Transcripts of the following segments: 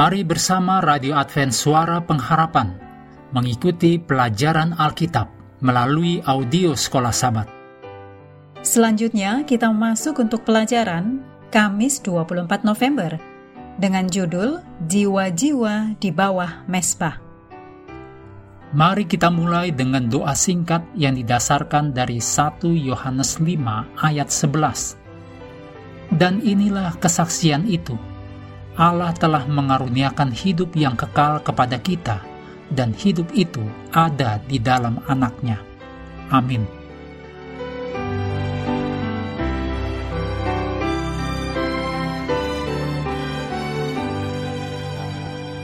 Mari bersama Radio Advent Suara Pengharapan mengikuti pelajaran Alkitab melalui audio Sekolah Sabat. Selanjutnya kita masuk untuk pelajaran Kamis 24 November dengan judul Jiwa-jiwa di bawah mesbah. Mari kita mulai dengan doa singkat yang didasarkan dari 1 Yohanes 5 ayat 11. Dan inilah kesaksian itu – Allah telah mengaruniakan hidup yang kekal kepada kita, dan hidup itu ada di dalam anaknya. Amin.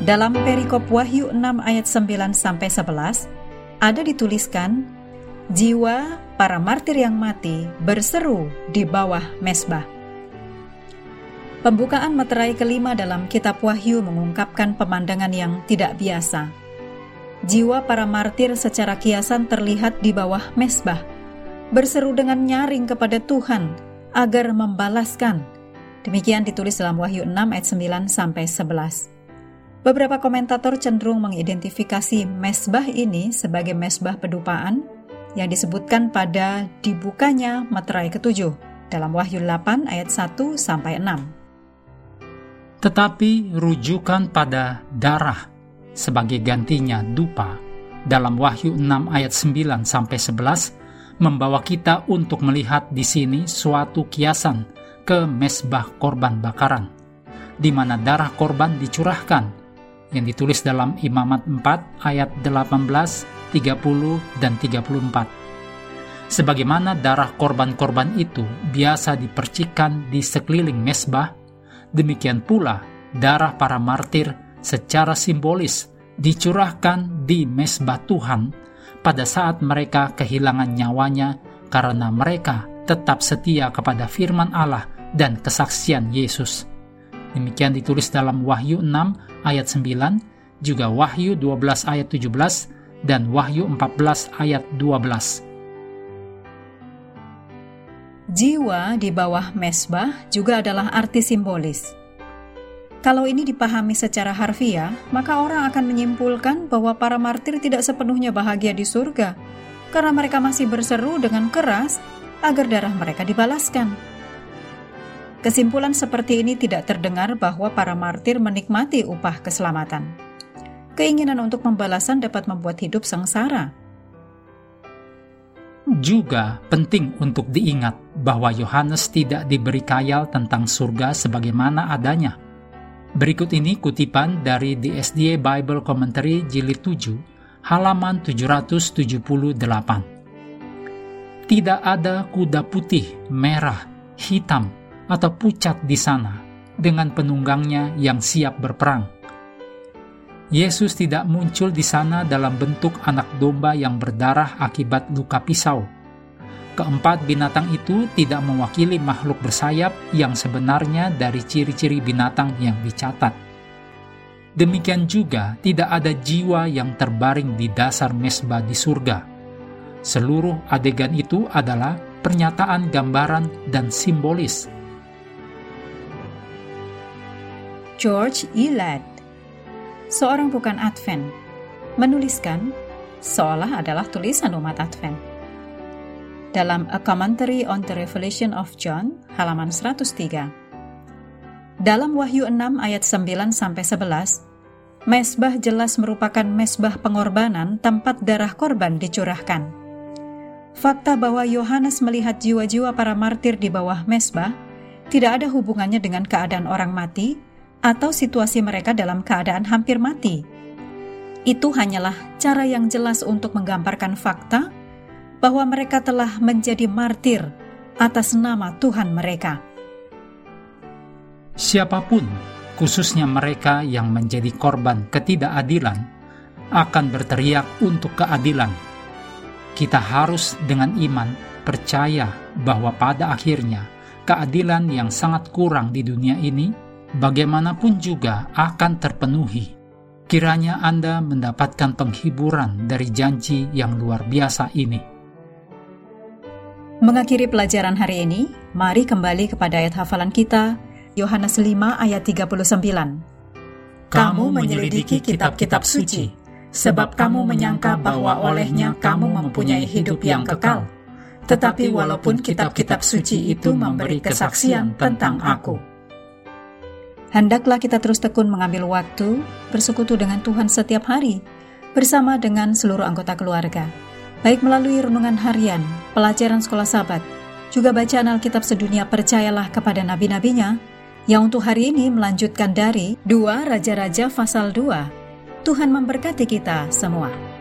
Dalam perikop Wahyu 6 ayat 9 sampai 11 ada dituliskan jiwa para martir yang mati berseru di bawah mesbah. Pembukaan materai kelima dalam Kitab Wahyu mengungkapkan pemandangan yang tidak biasa. Jiwa para martir secara kiasan terlihat di bawah mesbah, berseru dengan nyaring kepada Tuhan agar membalaskan. Demikian ditulis dalam Wahyu 6 ayat 9 sampai 11. Beberapa komentator cenderung mengidentifikasi mesbah ini sebagai mesbah pedupaan yang disebutkan pada dibukanya materai ketujuh dalam Wahyu 8 ayat 1 sampai 6 tetapi rujukan pada darah sebagai gantinya dupa dalam Wahyu 6 ayat 9 sampai 11 membawa kita untuk melihat di sini suatu kiasan ke mesbah korban bakaran di mana darah korban dicurahkan yang ditulis dalam Imamat 4 ayat 18, 30 dan 34. Sebagaimana darah korban-korban itu biasa dipercikan di sekeliling mesbah Demikian pula darah para martir secara simbolis dicurahkan di mesbah Tuhan pada saat mereka kehilangan nyawanya karena mereka tetap setia kepada firman Allah dan kesaksian Yesus. Demikian ditulis dalam Wahyu 6 ayat 9, juga Wahyu 12 ayat 17, dan Wahyu 14 ayat 12. Jiwa di bawah mesbah juga adalah arti simbolis. Kalau ini dipahami secara harfiah, maka orang akan menyimpulkan bahwa para martir tidak sepenuhnya bahagia di surga, karena mereka masih berseru dengan keras agar darah mereka dibalaskan. Kesimpulan seperti ini tidak terdengar bahwa para martir menikmati upah keselamatan. Keinginan untuk pembalasan dapat membuat hidup sengsara juga penting untuk diingat bahwa Yohanes tidak diberi kayal tentang surga sebagaimana adanya. Berikut ini kutipan dari DSDA Bible Commentary Jilid 7, halaman 778. Tidak ada kuda putih, merah, hitam, atau pucat di sana dengan penunggangnya yang siap berperang Yesus tidak muncul di sana dalam bentuk anak domba yang berdarah akibat luka pisau. Keempat binatang itu tidak mewakili makhluk bersayap yang sebenarnya dari ciri-ciri binatang yang dicatat. Demikian juga tidak ada jiwa yang terbaring di dasar mesbah di surga. Seluruh adegan itu adalah pernyataan gambaran dan simbolis. George Elad seorang bukan Advent, menuliskan seolah adalah tulisan umat Advent. Dalam A Commentary on the Revelation of John, halaman 103. Dalam Wahyu 6 ayat 9 sampai 11, mesbah jelas merupakan mesbah pengorbanan tempat darah korban dicurahkan. Fakta bahwa Yohanes melihat jiwa-jiwa para martir di bawah mesbah tidak ada hubungannya dengan keadaan orang mati atau situasi mereka dalam keadaan hampir mati. Itu hanyalah cara yang jelas untuk menggambarkan fakta bahwa mereka telah menjadi martir atas nama Tuhan mereka. Siapa pun, khususnya mereka yang menjadi korban ketidakadilan, akan berteriak untuk keadilan. Kita harus dengan iman percaya bahwa pada akhirnya keadilan yang sangat kurang di dunia ini bagaimanapun juga akan terpenuhi. Kiranya Anda mendapatkan penghiburan dari janji yang luar biasa ini. Mengakhiri pelajaran hari ini, mari kembali kepada ayat hafalan kita, Yohanes 5 ayat 39. kamu menyelidiki kitab-kitab suci, sebab kamu menyangka bahwa olehnya kamu mempunyai hidup yang kekal. Tetapi walaupun kitab-kitab suci itu memberi kesaksian tentang aku, hendaklah kita terus tekun mengambil waktu bersekutu dengan Tuhan setiap hari, bersama dengan seluruh anggota keluarga, baik melalui renungan harian, pelajaran sekolah sahabat, juga bacaan Alkitab sedunia percayalah kepada nabi-nabinya, yang untuk hari ini melanjutkan dari dua Raja-Raja pasal 2. Tuhan memberkati kita semua.